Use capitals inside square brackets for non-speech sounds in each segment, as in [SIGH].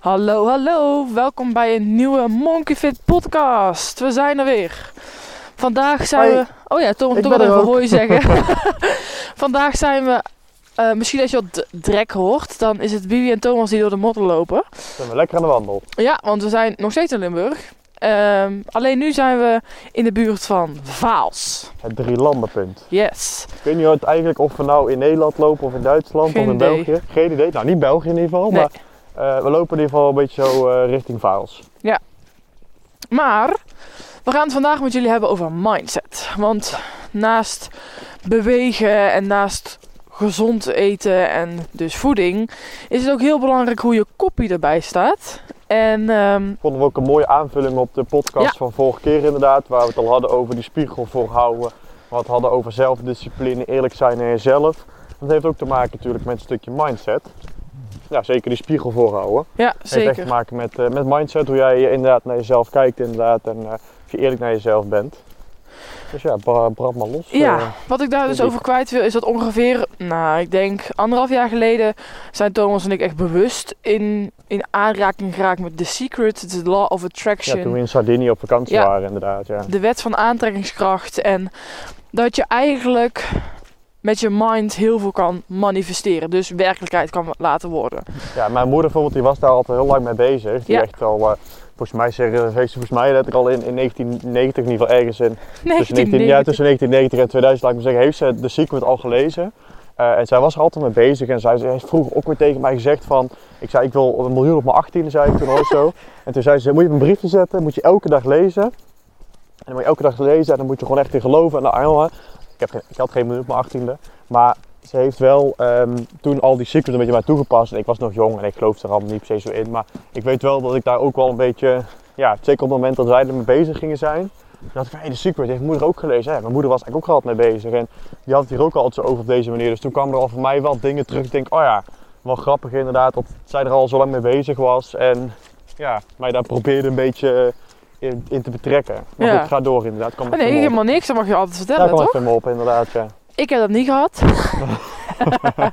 Hallo, hallo. Welkom bij een nieuwe Monkey Fit podcast. We zijn er weer. Vandaag zijn Hoi. we... Oh ja, Tom, er even je zeggen. [LAUGHS] [LAUGHS] Vandaag zijn we... eh, misschien als je wat drek hoort, dan is het Bibi en Thomas die door de modder lopen. Zijn we lekker aan de wandel. Ja, want we zijn nog steeds in Limburg. Ehm, alleen nu zijn we in de buurt van Vaals. Het drie landenpunt. Yes. Ik weet niet eigenlijk of we nou in Nederland lopen of in Duitsland Geen of in idee. België. Geen idee. Nou, niet België in ieder geval, Nee. maar we lopen in ieder geval een beetje zo eh, richting Vaals. Maar we gaan het vandaag met jullie hebben over mindset. Want naast bewegen en naast gezond eten en dus voeding, is het ook heel belangrijk hoe je kopie erbij staat. En ehm, Vonden we ook een mooie aanvulling op de podcast Ja. van vorige keer inderdaad. Waar we het al hadden over die spiegel voorhouden. Het hadden over zelfdiscipline, eerlijk zijn naar jezelf. Dat heeft ook te maken natuurlijk met een stukje mindset. Ja, zeker die spiegel voorhouden. ja, Het heeft echt zeker. te maken met, eh, met mindset, hoe jij inderdaad naar jezelf kijkt inderdaad. En eh, of je eerlijk naar jezelf bent. Dus ja, bra- brand maar los. Ja, eh. wat ik daar dus over kwijt wil, is dat ongeveer, nou, ik denk anderhalf jaar geleden zijn Thomas en ik echt bewust in, in aanraking geraakt met The Secret, The Law of ja, Attraction. toen we in Sardinië op vakantie Ja. waren inderdaad. Ja. de wet van aantrekkingskracht en dat je eigenlijk met je mind heel veel kan manifesteren. Dus werkelijkheid kan laten worden. ja, mijn moeder bijvoorbeeld, die was daar altijd heel lang mee bezig. Die Ja. echt al, eh, volgens mij zeggen, heeft ze volgens mij letterlijk al in, in 1990 in ieder geval ergens in [LAUGHS] Tussen 19, ja, 1990. tussen 1990 en 2000, laat ik maar zeggen, heeft ze The Secret al gelezen. Eh, en zij was er altijd mee bezig en zij, heeft vroeger ook weer tegen mij gezegd van... Ik zei, ik wil een miljoen op mijn 18e, zei ik toen ooit zo. [LAUGHS] En toen zei ze, moet je op een briefje zetten, moet je elke dag lezen. En dan moet je elke dag lezen en dan moet je gewoon echt in geloven. En nou, jongen, ik, heb had geen miljoen op mijn 18e. Maar ze heeft wel ehm, toen al die Secret een beetje mij toegepast. En ik was nog jong en ik geloofde er allemaal niet per se zo in. Maar ik weet wel dat ik daar ook wel een beetje... Ja, zeker op het moment dat wij er mee bezig gingen zijn... Dacht ik hey, The Secret heeft mijn moeder ook gelezen. Ja, mijn moeder was eigenlijk ook altijd mee bezig. En die had het hier ook altijd zo over op deze manier. Dus toen kwamen er al voor mij wel dingen terug. Ik denk, oh ja, wel grappig inderdaad dat zij er al zo lang mee bezig was. En ja, mij daar probeerde een beetje eh, in, in te betrekken. Maar Ja. goed, ga door inderdaad. Kom Oh nee, helemaal niks. Dat mag je altijd Daar vertellen, kwam toch? even op inderdaad, ja. Ik heb dat niet gehad. [LAUGHS]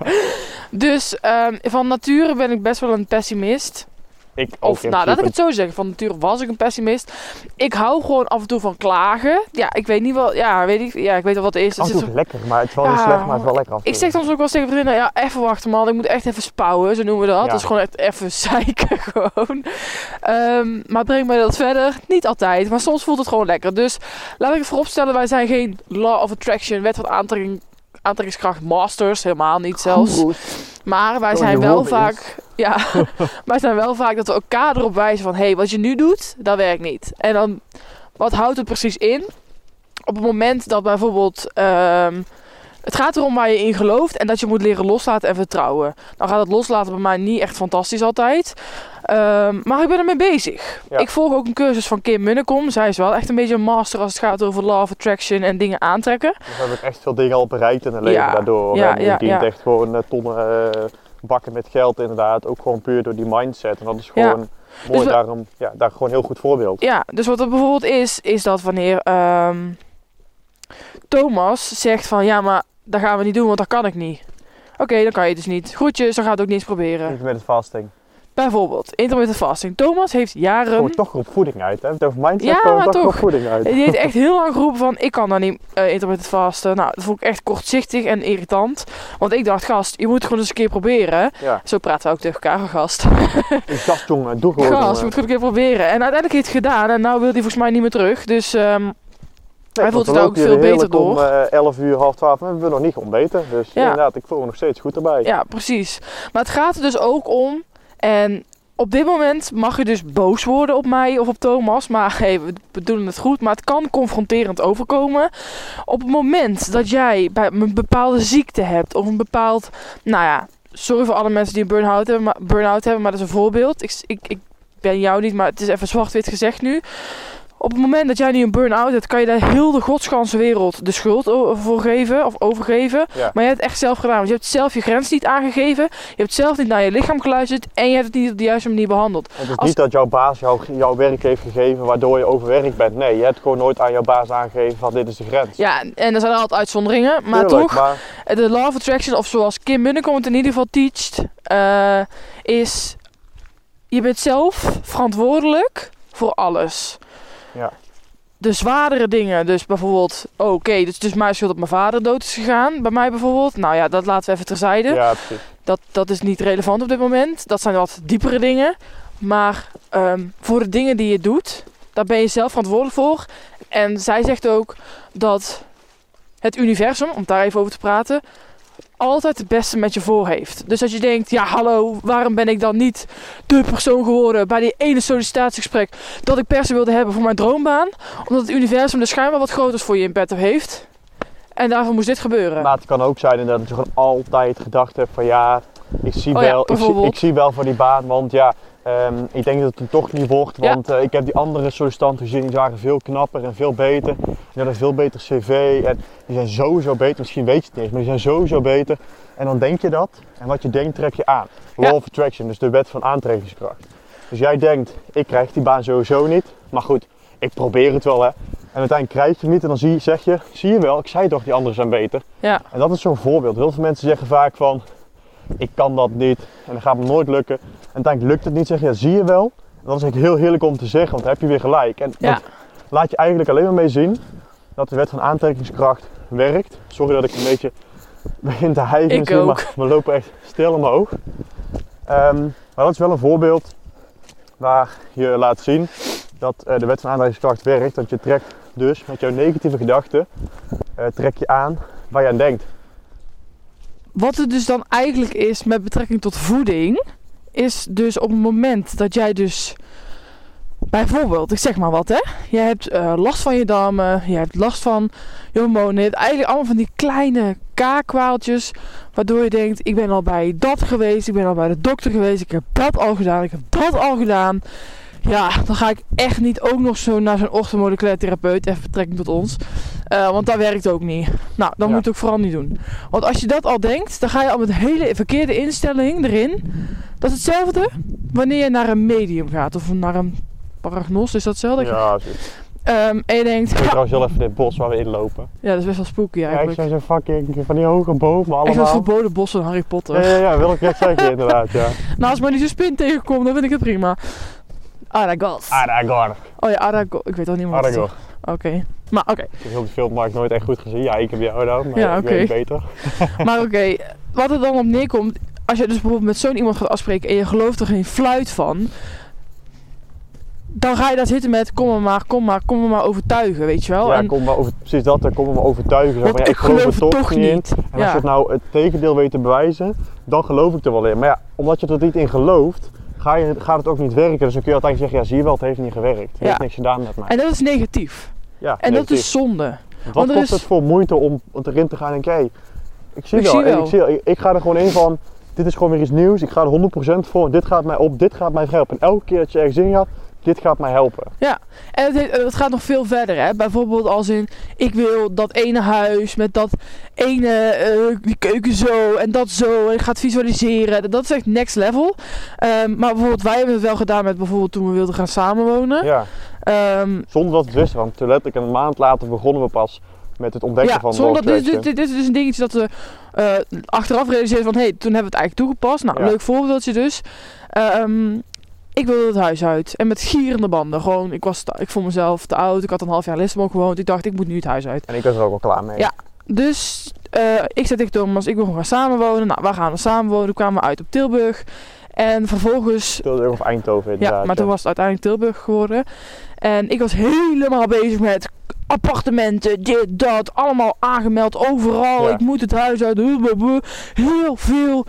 [LAUGHS] dus ehm, van nature ben ik best wel een pessimist. Ik ook Of nou, laat ik het zo zeggen. Van nature was ik een pessimist. Ik hou gewoon af en toe van klagen. Ja, ik weet niet wel. Ja, weet ik, ja, ik weet wel wat het is. Af Het en zit toe zo- lekker, maar het is wel niet Ja, slecht, maar het is wel lekker af ik zeg soms ook wel eens tegen vriendinnen, ja, even wachten man, ik moet echt even spouwen, zo noemen we dat. Ja. Dat is gewoon echt even [LAUGHS] zeiken gewoon. Ehm, maar breng mij dat verder? Niet altijd, maar soms voelt het gewoon lekker. Dus laat ik het vooropstellen, wij zijn geen law of attraction, wet van aantrekking, aantrekkingskracht masters, helemaal niet zelfs. Goed. Maar wij Oh, zijn wel vaak, ja, [LAUGHS] wij zijn wel vaak dat we elkaar erop wijzen van, hé, hey, wat je nu doet, dat werkt niet. En dan, wat houdt het precies in? Op het moment dat bijvoorbeeld, ehm, het gaat erom waar je in gelooft en dat je moet leren loslaten en vertrouwen. Dan gaat het loslaten bij mij niet echt fantastisch altijd. Ehm, maar ik ben ermee bezig. Ja. Ik volg ook een cursus van Kim Munnekom. Zij is wel echt een beetje een master als het gaat over of attraction en dingen aantrekken. Dus heb ik echt veel dingen al bereikt in het leven Ja. daardoor. Ja, en je ja, dient echt gewoon eh, tonnen eh, bakken met geld inderdaad. Ook gewoon puur door die mindset. En dat is gewoon mooi, we- daarom, ja, daar gewoon een heel goed voorbeeld. Ja, dus wat er bijvoorbeeld is, is dat wanneer ehm, Thomas zegt van ja, maar dat gaan we niet doen, want dat kan ik niet. Oké, dan kan je het dus niet. Groetjes, dan gaat het ook niet eens proberen. Intermittent fasting. Bijvoorbeeld, intermittent fasting. Thomas heeft jaren... Kom ik toch op voeding uit, hè? Het over mindset Ja, maar toch toch. op voeding uit. Die heeft [LAUGHS] echt heel lang geroepen van, ik kan daar niet eh intermittent fasten. Nou, dat vond ik echt kortzichtig en irritant. Want ik dacht, gast, je moet gewoon eens een keer proberen. Ja, Zo praten we ook tegen elkaar, gast. [LAUGHS] gast jongen, doe gewoon. Gast, je moet gewoon een keer proberen. En uiteindelijk heeft hij het gedaan en nou wil hij volgens mij niet meer terug. Dus ehm, Nee, hij voelt het ook veel beter door. om eh, 11 uur, half 12 en we hebben nog niet ontbeten. Dus Ja. inderdaad, ik voel me nog steeds goed erbij. Ja, precies. Maar het gaat er dus ook om. En op dit moment mag je dus boos worden op mij of op Thomas. Maar [LAUGHS] hey, we bedoelen het goed. Maar het kan confronterend overkomen. Op het moment dat jij bij een bepaalde ziekte hebt. Of een bepaald. Nou ja, sorry voor alle mensen die een burn-out hebben. Maar, burn-out hebben, maar dat is een voorbeeld. Ik, ik, ik ben jou niet, maar het is even zwart-wit gezegd nu. Op het moment dat jij nu een burn-out hebt, kan je daar heel de godsganse wereld de schuld voor geven of overgeven. Ja. Maar je hebt het echt zelf gedaan. Want je hebt zelf je grens niet aangegeven. Je hebt zelf niet naar je lichaam geluisterd. En je hebt het niet op de juiste manier behandeld. Het is Als- niet dat jouw baas jou, jouw werk heeft gegeven waardoor je overwerkt bent. Nee, je hebt gewoon nooit aan jouw baas aangegeven van dit is de grens. Ja, en er zijn altijd uitzonderingen. Maar Tuurlijk, toch, maar de law of attraction, of zoals Kim Munnekom het in ieder geval teacht, eh, is je bent zelf verantwoordelijk voor alles. Ja. De zwaardere dingen, dus bijvoorbeeld, oh, oké, dus het is mijn schuld dat mijn vader dood is gegaan, bij mij bijvoorbeeld. Nou ja, dat laten we even terzijde. ja, precies. Dat, dat is niet relevant op dit moment. Dat zijn wat diepere dingen. Maar ehm, voor de dingen die je doet, daar ben je zelf verantwoordelijk voor. En zij zegt ook dat het universum, om daar even over te praten, altijd het beste met je voor heeft. Dus als je denkt, ja hallo, waarom ben ik dan niet de persoon geworden bij die ene sollicitatiegesprek dat ik per se wilde hebben voor mijn droombaan? Omdat het universum er schijnbaar wat groters voor je in petto heeft. En daarvoor moest dit gebeuren. Maar het kan ook zijn inderdaad dat je gewoon altijd gedacht hebt van ja, ik zie, Oh ja, wel, ik, zie, bijvoorbeeld. ik zie wel voor die baan, want ja, ehm, ik denk dat het hem toch niet wordt. Ja. Want eh, ik heb die andere sollicitanten gezien, die waren veel knapper en veel beter. Die hadden een veel beter cv en die zijn sowieso beter. Misschien weet je het niet eens, maar die zijn sowieso beter. En dan denk je dat en wat je denkt trek je aan. Law Ja. of attraction, dus de wet van aantrekkingskracht. Dus jij denkt, ik krijg die baan sowieso niet. Maar goed, ik probeer het wel hè. En uiteindelijk krijg je hem niet en dan zie, zeg je, zie je wel, ik zei toch die anderen zijn beter. Ja, En dat is zo'n voorbeeld. Heel veel mensen zeggen vaak van, ik kan dat niet en dat gaat me nooit lukken. En uiteindelijk lukt het niet, zeg je, ja, zie je wel. En dat is eigenlijk heel heerlijk om te zeggen, want dan heb je weer gelijk. En Ja. dat laat je eigenlijk alleen maar mee zien dat de wet van aantrekkingskracht werkt. Sorry dat ik een beetje [LAUGHS] begin te hijgen misschien, maar we lopen echt stil omhoog. Ehm maar dat is wel een voorbeeld waar je laat zien dat eh, de wet van aantrekkingskracht werkt. Dat je trekt dus met jouw negatieve gedachten, eh, trek je aan waar je aan denkt. Wat het dus dan eigenlijk is met betrekking tot voeding, is dus op het moment dat jij dus bijvoorbeeld, ik zeg maar wat hè, je hebt eh, last van je darmen, je hebt last van je hormonen, eigenlijk allemaal van die kleine kaakwaaltjes, waardoor je denkt, ik ben al bij dat geweest, ik ben al bij de dokter geweest, ik heb dat al gedaan, ik heb dat al gedaan. Ja, dan ga ik echt niet ook nog zo naar zo'n orthomoleculair therapeut, even betrekking tot ons. Eh, want dat werkt ook niet. Nou, Ja. moet het ook vooral niet doen. Want als je dat al denkt, dan ga je al met een hele verkeerde instelling erin. Dat is hetzelfde wanneer je naar een medium gaat of naar een paragnost. Is dat hetzelfde? Ja, zoiets. Ehm, en je denkt, Ik ja, trouwens heel even dit bos waar we in lopen. ja, dat is best wel spooky ik eigenlijk. zijn zo fucking van die hoge bomen Echt dat allemaal. verboden bos van Harry Potter. Ja, ja, ja, wil ik net zeggen inderdaad, ja. Nou, als maar niet zo'n spin tegenkomt, dan vind ik het prima. Aragorn. Oh ja, Aragog. Ik weet al niet meer wat. Oké. Maar oké. Ik heb heel die film maar ik nooit echt goed gezien. Ja, ik heb jou dan, maar Ja, ik oké. weet het beter. [LAUGHS] Maar oké, wat er dan op neerkomt, als je dus bijvoorbeeld met zo'n iemand gaat afspreken en je gelooft er geen fluit van, dan ga je daar zitten met kom me maar, kom maar, kom me maar overtuigen, weet je wel. Ja, en, kom maar over, precies dat, dan kom me overtuigen. Want ja, ik geloof het toch niet. En als je het nou het tegendeel weet te bewijzen, dan geloof ik er wel in. Maar ja, omdat je er niet in gelooft, ga je, gaat het ook niet werken. Dus dan kun je uiteindelijk zeggen, ja zie je wel, het heeft niet gewerkt. Het Ja. heeft niks gedaan met mij. En dat is negatief. ja, En dat is zonde. Wat want er kost is- het voor moeite om, erin te gaan en kijk, ik zie Ik wel, zie ik, zie ik ga er gewoon in van, dit is gewoon weer iets nieuws, ik ga er 100% voor, dit gaat mij op, dit gaat mij helpen. En elke keer dat je ergens in gaat, dit gaat mij helpen. En het, het gaat nog veel verder, hè. Bijvoorbeeld als in, ik wil dat ene huis met dat ene, die keuken zo en dat zo. En ik ga het visualiseren. Dat is echt next level. Ehm, maar bijvoorbeeld, wij hebben het wel gedaan met bijvoorbeeld toen we wilden gaan samenwonen. Ja, Ehm, zonder dat we het wisten, want letterlijk een maand later begonnen we pas met het ontdekken ja, van zonder dat, dit, Attraction. dit, dit is dus een dingetje dat we eh, achteraf realiseren van, hé, hey, toen hebben we het eigenlijk toegepast. Nou, Ja. leuk voorbeeldje dus. Ehm, ik wilde het huis uit. En met gierende banden. Gewoon, ik, was ik vond mezelf te oud. Ik had een half jaar in Lissabon gewoond. Ik dacht, ik moet nu het huis uit. En ik was er ook al klaar mee. Ja. Dus eh, ik zei tegen Thomas, ik wil gewoon gaan samenwonen. Nou, waar gaan we samenwonen? Toen kwamen we uit op Tilburg. En vervolgens... Tilburg of Eindhoven inderdaad. Ja, maar toen was het uiteindelijk Tilburg geworden. En ik was helemaal bezig met appartementen, dit, dat. Allemaal aangemeld, overal. Ja. Ik moet het huis uit. Heel veel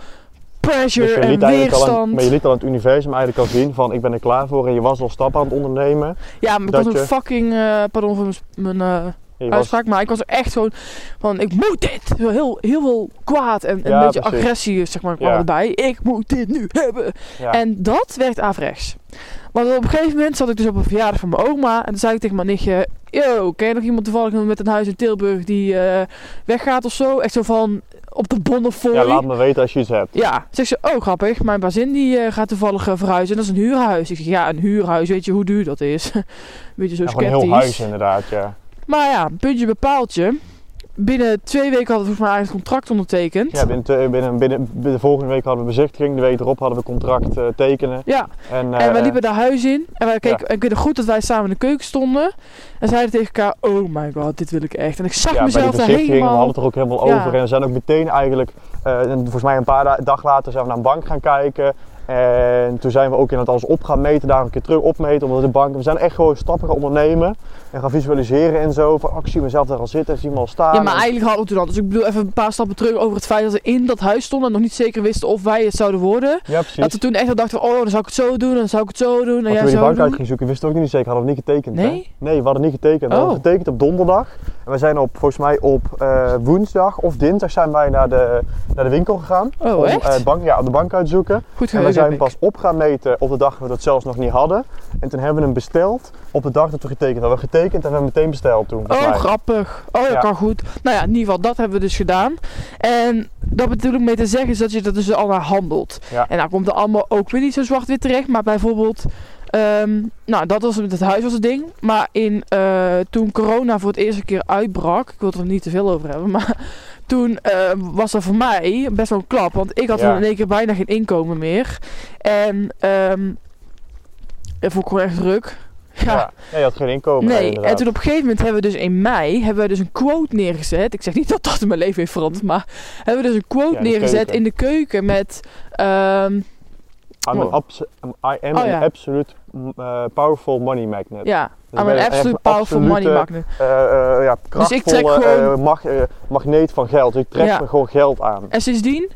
pressure Dus en weerstand. maar je liet al het universum eigenlijk al zien van ik ben er klaar voor en je was al stappen aan het ondernemen. Ja, maar ik was je- fucking... eh, pardon voor mijn- eh, was- uitspraak. Maar ik was er echt gewoon van, ik moet dit. Heel, heel veel kwaad en, en Ja, een beetje precies. agressie zeg maar, kwam Ja. erbij. Ik moet dit nu hebben. ja. En dat werkt averechts. Want op een gegeven moment zat ik dus op een verjaardag van mijn oma. En toen zei ik tegen mijn nichtje... Yo, ken je nog iemand toevallig met een huis in Tilburg die eh, weggaat of zo? Echt zo van op de Bonnefoy. ja, laat me weten als je iets hebt. Ja, zegt ze, oh grappig, mijn bazin die eh, gaat toevallig eh, verhuizen. En dat is een huurhuis. Ik zeg, ja, een huurhuis, weet je hoe duur dat is? [LAUGHS] Beetje zo Ja, gewoon een sceptisch. heel huis inderdaad, ja. Maar ja, puntje bepaaltje. Binnen twee weken hadden we volgens mij eigenlijk het contract ondertekend. Ja, binnen, binnen, binnen, de volgende week hadden we bezichtiging, de week erop hadden we contract eh, tekenen. Ja, En, en we eh, liepen daar huis in. En wij keken, ik weet nog goed dat wij samen in de keuken stonden. En zeiden tegen elkaar, oh my god, dit wil ik echt. En ik zag ja, mezelf de daar bezichtiging, we helemaal... hadden het er ook helemaal Ja. over. En we zijn ook meteen eigenlijk, eh, en volgens mij een paar da- dag later zijn we naar een bank gaan kijken. En toen zijn we ook in het alles op gaan meten, daar een keer terug opmeten. Omdat de bank, we zijn echt gewoon stappen gaan ondernemen. En gaan visualiseren en zo. Van, oh, ik zie mezelf daar al zitten, zie me al staan. Ja, maar En- eigenlijk hadden we toen al. Dus ik bedoel even een paar stappen terug over het feit dat we in dat huis stonden en nog niet zeker wisten of wij het zouden worden. ja precies. Dat we toen echt al dachten, oh, dan zou ik het zo doen, dan zou ik het zo doen, en jij we die bank uit gingen zoeken, wisten we ook niet zeker. Hadden we niet getekend. hè? Nee? Nee, we hadden niet getekend. We Oh. hadden getekend op donderdag. En we zijn op, volgens mij op eh, woensdag of dinsdag zijn wij naar de, naar de winkel gegaan. Oh, om echt? eh, bank, ja, de bank uit te zoeken. Goed En we zijn ik. pas op gaan meten op de dag dat we dat zelfs nog niet hadden. En toen hebben we hem besteld op de dag dat we getekend hadden. We hebben getekend en we hebben meteen besteld toen. Oh, mij. grappig. Oh, dat Ja. kan goed. Nou ja, in ieder geval, dat hebben we dus gedaan. En dat bedoel ik mee te zeggen is dat je er dus al naar handelt. Ja. En nou komt er allemaal ook weer niet zo zwart-wit terecht. Maar bijvoorbeeld, ehm, nou dat was met het huis was het ding. Maar in, eh, toen corona voor het eerste keer uitbrak, ik wil er niet te veel over hebben, [LAUGHS] maar toen eh, was dat voor mij best wel een klap. Want ik had Ja. in één keer bijna geen inkomen meer. En ehm dat vond ik gewoon echt druk. [LAUGHS] Ja. Ja, je had geen inkomen. Nee, inderdaad. en toen op een gegeven moment hebben we dus in mei hebben we dus een quote neergezet. Ik zeg niet dat dat in mijn leven heeft veranderd, maar hebben we dus een quote Ja, neergezet keuken. in de keuken met ehm, I'm an Oh. abs- I am Oh, an ja. absolute uh, powerful money magnet. ja, Dus I'm an absolute powerful absolute, money magnet. eh, eh, ja, Dus ik trek gewoon- eh, mag, eh, magneet van geld. Dus ik trek Ja. gewoon geld aan. En sindsdien,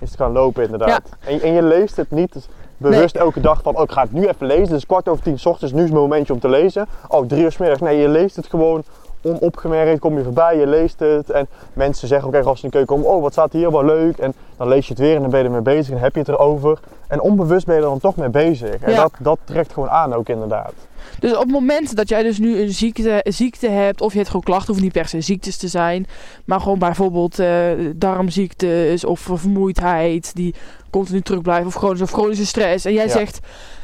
Is het gaan lopen inderdaad. En, je- en je leest het niet bewust elke dag van, oh ik ga het nu even lezen. Het is kwart over tien 's ochtends, nu is mijn momentje om te lezen. Oh, drie uur 's middags. Nee, je leest het gewoon onopgemerkt, kom je voorbij, je leest het. En mensen zeggen ook echt als ze in de keuken komen, oh wat staat hier, wel leuk. En dan lees je het weer en dan ben je ermee bezig en heb je het erover. En onbewust ben je er dan toch mee bezig. En Ja. dat, dat trekt gewoon aan ook inderdaad. dus op het moment dat jij dus nu een ziekte, ziekte hebt, of je hebt gewoon klachten, hoeft niet per se ziektes te zijn, maar gewoon bijvoorbeeld eh, darmziektes of vermoeidheid die continu terug blijven, of chronische, of chronische stress. En jij Ja. zegt,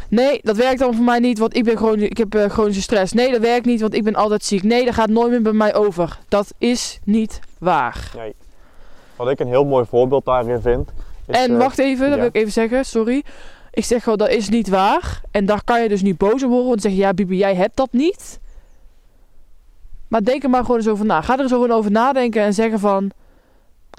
nee, dat werkt dan voor mij niet, want ik, ben gewoon, ik heb eh, chronische stress. Nee, dat werkt niet, want ik ben altijd ziek. Nee, dat gaat nooit meer bij mij over. Dat is niet waar. Nee. Wat ik een heel mooi voorbeeld daarin vind. Is, En eh, wacht even, dat ja. wil ik even zeggen, sorry. Ik zeg gewoon, dat is niet waar. En daar kan je dus niet boos op worden, want dan zeg je, ja Bibi, jij hebt dat niet. Maar denk er maar gewoon eens over na. Ga er eens gewoon over nadenken en zeggen van...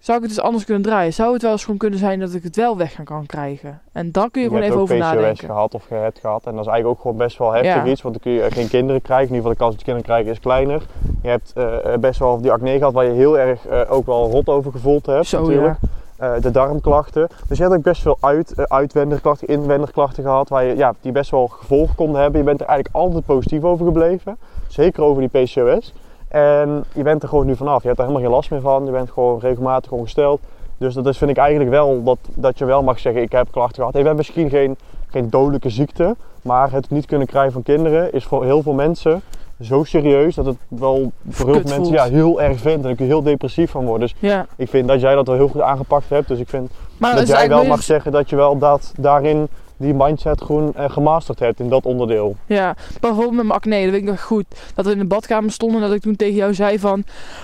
Zou ik het eens anders kunnen draaien? Zou het wel eens gewoon kunnen zijn dat ik het wel weg kan krijgen? En daar kun je, Je gewoon even over PCOS nadenken. gehad of je hebt gehad. En dat is eigenlijk ook gewoon best wel heftig Ja. iets. Want dan kun je geen kinderen krijgen. In ieder geval de kans dat je kinderen krijgt is kleiner. Je hebt eh, eh, best wel die acne gehad waar je heel erg ook wel rot over gevoeld hebt Zo natuurlijk. ja. Eh, de darmklachten. Dus je hebt ook best veel uit, eh, uitwendige klachten, inwendige klachten gehad. Waar je, ja, die best wel gevolgen konden hebben. Je bent er eigenlijk altijd positief over gebleven. Zeker over die PCOS. En je bent er gewoon nu vanaf. Je hebt er helemaal geen last meer van. Je bent gewoon regelmatig ongesteld. Dus dat is, vind ik eigenlijk wel dat, dat je wel mag zeggen: ik heb klachten gehad. Je bent misschien geen, geen dodelijke ziekte. Maar het niet kunnen krijgen van kinderen is voor heel veel mensen zo serieus dat het wel voor heel veel mensen ja, heel erg vindt. En daar kun je heel depressief van worden. Dus Ja. ik vind dat jij dat wel heel goed aangepakt hebt. Dus ik vind Maar dat jij wel mag zeggen dat je wel dat, daarin die mindset gewoon eh, gemasterd hebt in dat onderdeel. Ja, bijvoorbeeld met mijn acne, dat weet ik nog goed. Dat we in de badkamer stonden en dat ik toen tegen jou zei van...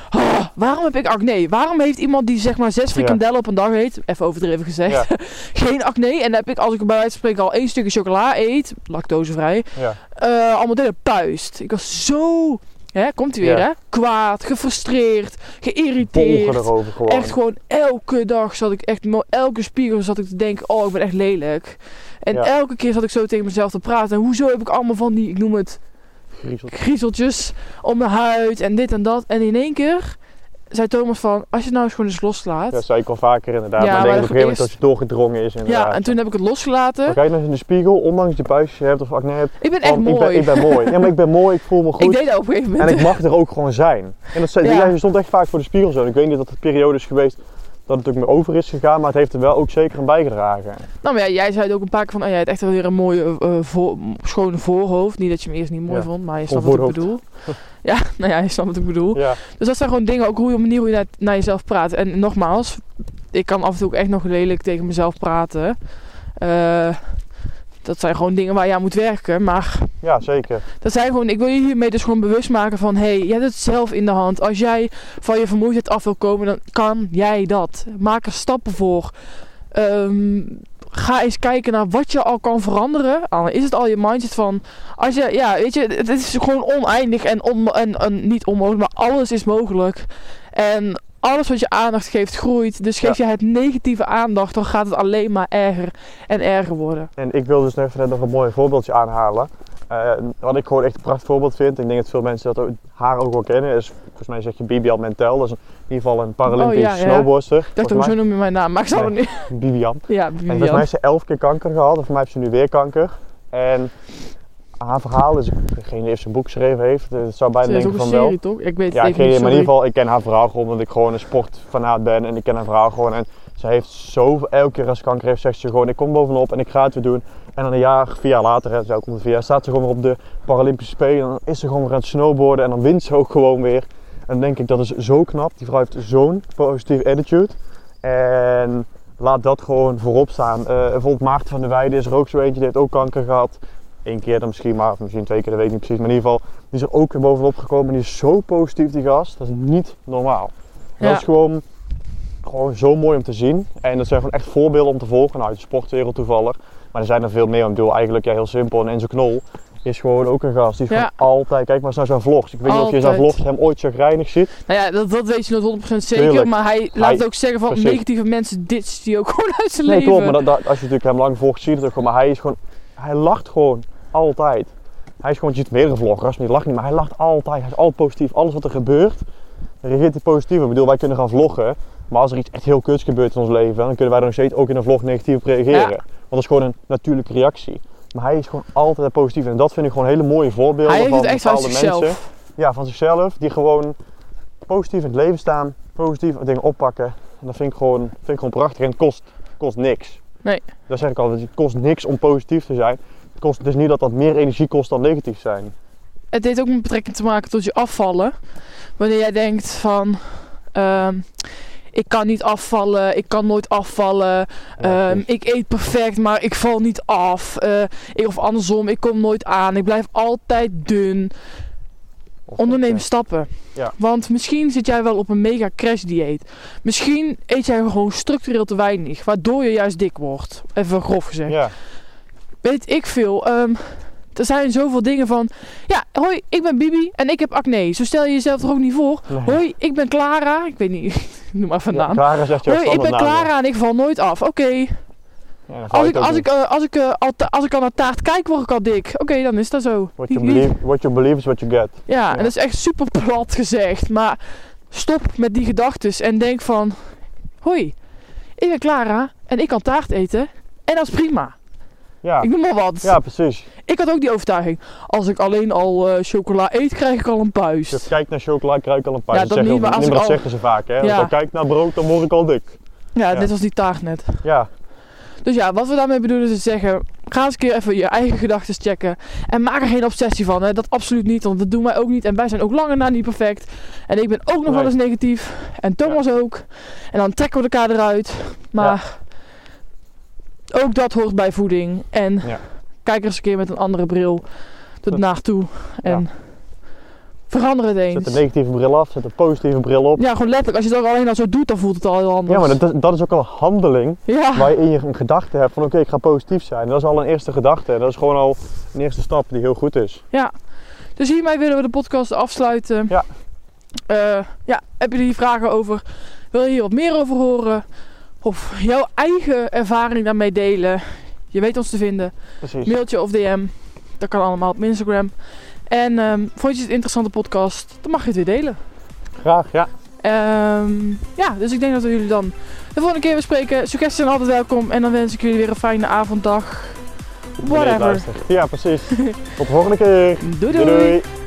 "Ah, waarom heb ik acne? Waarom heeft iemand die zeg maar zes Ja. frikandellen op een dag eet... Even overdreven gezegd. [LAUGHS] geen acne. En dan heb ik, als ik bij wijze van spreken al één stukje chocola eet... Lactosevrij. Ja. eh allemaal dingen puist. Ik was zo... Hè, komt hij weer Ja. hè? Kwaad, gefrustreerd, geïrriteerd. erover gewoon. Echt gewoon elke dag zat ik echt, elke spiegel zat ik te denken, oh ik ben echt lelijk. En Ja. elke keer zat ik zo tegen mezelf te praten. En hoezo heb ik allemaal van die, ik noem het, griezeltjes om mijn huid en dit en dat. En in één keer zei Thomas van, als je het nou eens gewoon eens loslaat. Dat zei ik al vaker inderdaad. Ja, maar ik maar denk op een gegeven moment eerst- als je doorgedrongen is Ja, inderdaad. en toen heb ik het losgelaten. Maar kijk nou eens in de spiegel, ondanks je hebt of acne hebt. Ik ben echt ik, mooi. ben, ik ben mooi. Ja, maar ik ben mooi, ik voel me [LAUGHS] Ik goed. deed dat op een gegeven En moment. ik mag er ook gewoon zijn. En dat zei, Ja. ja. je stond echt vaak voor de spiegel zo. En ik weet niet dat het periode is geweest dat het ook meer over is gegaan, maar het heeft er wel ook zeker aan bijgedragen. Nou, maar ja, jij zei het ook een paar keer van, oh, jij hebt echt wel weer een mooie, eh, eh, voor- schone voorhoofd. Niet dat je hem eerst niet mooi Ja, vond, maar je snapt wat ik bedoel. [LAUGHS] ja, nou ja, je snapt wat ik bedoel. Ja, Dus dat zijn gewoon dingen, ook hoe je op manier hoe je naar, naar jezelf praat. En nogmaals, ik kan af en toe ook echt nog lelijk tegen mezelf praten. Eh, dat zijn gewoon dingen waar je aan moet werken. Maar ja zeker. dat zijn gewoon, ik wil je hiermee dus gewoon bewust maken van... hé, hey, je hebt het zelf in de hand. Als jij van je vermoeidheid af wil komen, dan kan jij dat. Maak er stappen voor. Ehm, ga eens kijken naar wat je al kan veranderen. Al is het al je mindset van... Als je, ja, weet je, het is gewoon oneindig en, on, en, en niet onmogelijk, maar alles is mogelijk. En alles wat je aandacht geeft, groeit. Dus geef je het negatieve aandacht, dan gaat het alleen maar erger en erger worden. En ik wil dus nog even net nog een mooi voorbeeldje aanhalen. Eh, wat ik gewoon echt een prachtig voorbeeld vind, ik denk dat veel mensen dat ook, haar ook wel kennen, is volgens mij zeg je Bibian Mentel. Dat is in ieder geval een Paralympisch Oh, ja, ja. snowboardster. Ik dacht zo noem je mijn naam, maar ik zal Nee. het nu... mij Bibian. Ja, En volgens mij heeft ze elf keer kanker gehad, en voor mij heeft ze nu weer kanker. En haar verhaal is, ik weet niet of ze een boek geschreven heeft, het zou bijna denken van wel. serie, toch? Ik weet het Ja, even niet, maar in ieder geval, ik ken haar verhaal gewoon omdat ik gewoon een sportfanaat ben en ik ken haar verhaal gewoon. En ze heeft zoveel, elke keer als ze kanker heeft, zegt ze gewoon, ik kom bovenop en ik ga het weer doen. En dan een jaar, vier jaar later, hè, de vier jaar, staat ze gewoon weer op de Paralympische Spelen. En dan is ze gewoon weer aan het snowboarden en dan wint ze ook gewoon weer. En dan denk ik, dat is zo knap. Die vrouw heeft zo'n positieve attitude. En laat dat gewoon voorop staan. Eh, bijvoorbeeld Maarten van der Weijden is er ook zo eentje, die heeft ook kanker gehad. Eén keer dan misschien, maar of misschien twee keer, dat weet ik niet precies. Maar in ieder geval, die is er ook weer bovenop gekomen. En die is zo positief, die gast. Dat is niet normaal. Ja. Dat is gewoon, gewoon zo mooi om te zien. En dat zijn gewoon echt voorbeelden om te volgen. Nou, uit de sportwereld toevallig. Maar er zijn er veel meer. Ik bedoel, eigenlijk ja, heel simpel. En Enzo Knol is gewoon ook een gast. Die is Ja. gewoon altijd, kijk maar eens naar zijn vlogs. Ik weet niet of je zijn vlogs hem ooit chagrijnig ziet. Nou ja, dat, dat weet je nog 100% zeker. Tuurlijk. Maar hij laat het ook zeggen van precies. negatieve mensen ditcht die ook gewoon uit zijn Nee, leven. klopt. Maar dat, dat- als je natuurlijk hem lang volgt, zie je het ook gewoon. Maar hij is gewoon, hij lacht gewoon altijd. Hij is gewoon, je ziet meerdere vloggers, maar die lacht niet. Maar hij lacht altijd. Hij is altijd positief. Alles wat er gebeurt, reageert hij positief. Ik bedoel, wij kunnen gaan vloggen. Maar als er iets echt heel kuts gebeurt in ons leven, dan kunnen wij er nog steeds ook in een vlog negatief op reageren. Ja. Want dat is gewoon een natuurlijke reactie. Maar hij is gewoon altijd positief. En dat vind ik gewoon hele mooie voorbeelden hij heeft van het echt van bepaalde zichzelf. mensen. Ja, van zichzelf. Die gewoon positief in het leven staan. Positief dingen oppakken. En dat vind ik gewoon, vind ik gewoon prachtig. En het kost, kost niks. Nee. Dat zeg ik altijd. Het kost niks om positief te zijn. Het, kost, is niet dat dat meer energie kost dan negatief zijn. Het heeft ook met betrekking te maken tot je afvallen. Wanneer jij denkt van... ehm, ik kan niet afvallen, ik kan nooit afvallen. Ja, Ehm, ik eet perfect, maar ik val niet af. Eh, ik, of andersom, ik kom nooit aan. Ik blijf altijd dun. Onderneem stappen. Ja. Want misschien zit jij wel op een mega crash dieet. Misschien eet jij gewoon structureel te weinig. Waardoor je juist dik wordt. Even grof gezegd. Ja, Weet ik veel. ehm, er zijn zoveel dingen van... Ja, hoi, ik ben Bibi en ik heb acne. Zo stel je jezelf toch ook niet voor? nee. Hoi, ik ben Clara. Ik weet niet, [LAUGHS] noem maar van Ja, naam. Clara zegt jouw Hoi, ik ben. Clara en ik val nooit af. Oké. Ja, Als, ik, als, eh, als, ik, eh, al als ik al naar taart kijk, word ik al dik. Oké, dan is dat zo. What you, believe, what you believe is what you get. Ja, en Ja. dat is echt super plat gezegd. Maar stop met die gedachtes en denk van... Hoi, ik ben Clara en ik kan taart eten. En dat is prima. Ja, Ik noem maar wat. ja precies. Ik had ook die overtuiging. Als ik alleen al eh, chocola eet, krijg ik al een puist. Dus kijk naar chocola, krijg ik al een paar. Ja, dat niet, maar als ik dat al- zeggen ze vaak. Hè? Ja. Als ik kijk naar brood, dan word ik al dik. Ja, Ja. net als die taart net. Ja, Dus ja, wat we daarmee bedoelen is zeggen... Ga eens een keer even je eigen gedachten checken. En maak er geen obsessie van. Hè. Dat absoluut niet, want dat doen wij ook niet. En wij zijn ook lange na niet perfect. En ik ben ook nog Nee. wel eens negatief. En Thomas ook. En dan trekken we elkaar eruit. Maar ook dat hoort bij voeding. En Ja. kijk er eens een keer met een andere bril naartoe. En verander het eens. zet de negatieve bril af, zet de positieve bril op. Ja, gewoon letterlijk. Als je het ook alleen al zo doet, dan voelt het al heel anders. Ja, maar dat, dat is ook al een handeling Ja. waar je in je een gedachte hebt van oké, ik ga positief zijn. Dat is al een eerste gedachte. Dat is gewoon al een eerste stap die heel goed is. Dus hiermee willen we de podcast afsluiten. Ja. Eh, ja, heb je hier vragen over? Wil je hier wat meer over horen? Of jouw eigen ervaring daarmee delen? Je weet ons te vinden. Precies. Mailtje of DM. Dat kan allemaal op Instagram. En ehm, vond je het een interessante podcast? Dan mag je het weer delen. Graag, ja. Ehm, ja, dus ik denk dat we jullie dan de volgende keer weer spreken. Suggesties zijn altijd welkom. En dan wens ik jullie weer een fijne avond, dag. Whatever. Ja, precies. [LAUGHS] Tot de volgende keer. doei. doei. doei. doei.